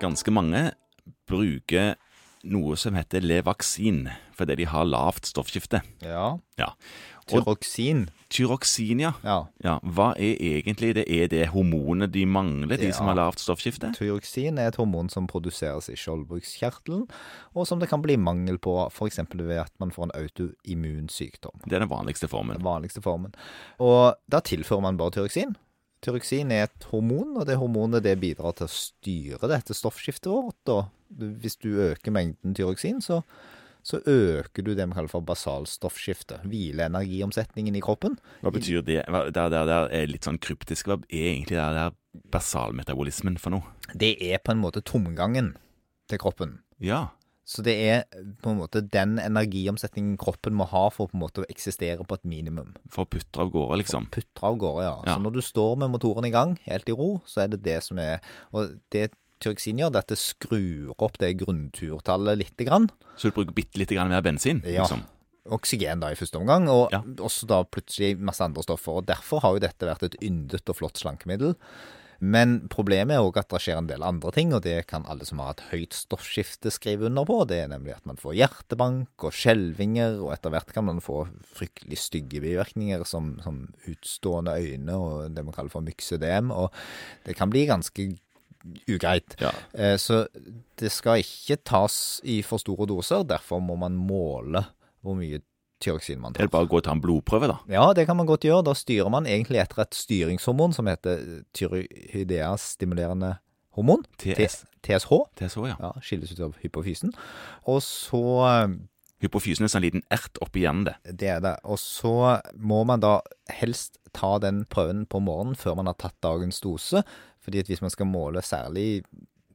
ganske mange bruker noe som heter Levaksin, fordi de har lavt stoffskifte. Ja. Ja. Tyroksin. tyroksin, ja. Ja. ja. Hva er egentlig det? Er det hormonet de mangler, de Ja. som har lavt stoffskifte? Tyroksin er et hormon som produseres i skjoldbrukskjertelen, og som det kan bli mangel på f.eks. ved at man får en autoimmun sykdom. Det er den vanligste formen. Den vanligste formen. Og da tilfører man bare tyroksin. Tyroksin er et hormon, og det hormonet det bidrar til å styre dette stoffskiftet vårt. Og hvis du øker mengden tyroksin, så, så øker du det vi kaller for basal stoffskifte. Hvileenergiomsetningen i kroppen. Hva betyr det? Det, Det der er litt sånn kryptisk. Hva er egentlig det der basalmetabolismen for noe? Det er på en måte tomgangen til kroppen. Ja. Så det er på en måte den energiomsetningen kroppen må ha for på en måte å eksistere på et minimum. For å putre av gårde, liksom. For å Putre av gårde, ja. Ja. Så når du står med motoren i gang, helt i ro, så er det det som er Og det tyroksin gjør, det er at det skrur opp det grunnturtallet lite grann. Så du bruker bitte litt mer bensin? Ja. Liksom. Oksygen da i første omgang, og Ja. også da plutselig masse andre stoffer. og Derfor har jo dette vært et yndet og flott slankemiddel. Men problemet er òg at det skjer en del andre ting, og det kan alle som har et høyt stoffskifte skrive under på. Det er nemlig at man får hjertebank og skjelvinger, og etter hvert kan man få fryktelig stygge bivirkninger som, som utstående øyne og det man kaller for myksedem, Og det kan bli ganske ugreit. Ja. Eh, Så det skal ikke tas i for store doser, derfor må man måle hvor mye tyroksin man Er det bare gå og ta en blodprøve, da? Ja, det kan man godt gjøre. Da styrer man egentlig etter et styringshormon som heter tyroidea-stimulerende hormon. TS. TSH. TSH, ja. Ja, skilles ut av hypofysen. Og så Hypofysen er en sånn liten ert oppi hjernen, det. Det er det. Og så må man da helst ta den prøven på morgenen før man har tatt dagens dose. Fordi at hvis man skal måle særlig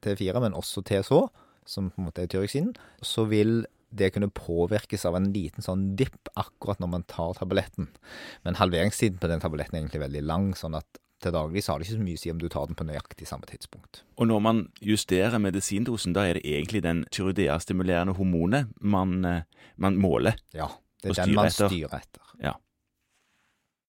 T4, men også TSH, som på en måte er tyroksinen, så vil det kunne påvirkes av en liten sånn dipp akkurat når man tar tabletten. Men halveringstiden på den tabletten er egentlig veldig lang, sånn at til daglig så har det ikke så mye å si om du tar den på nøyaktig samme tidspunkt. Og når man justerer medisindosen, da er det egentlig den tyroidea-stimulerende hormonet man, eh, man måler. Ja, det er den man styrer etter.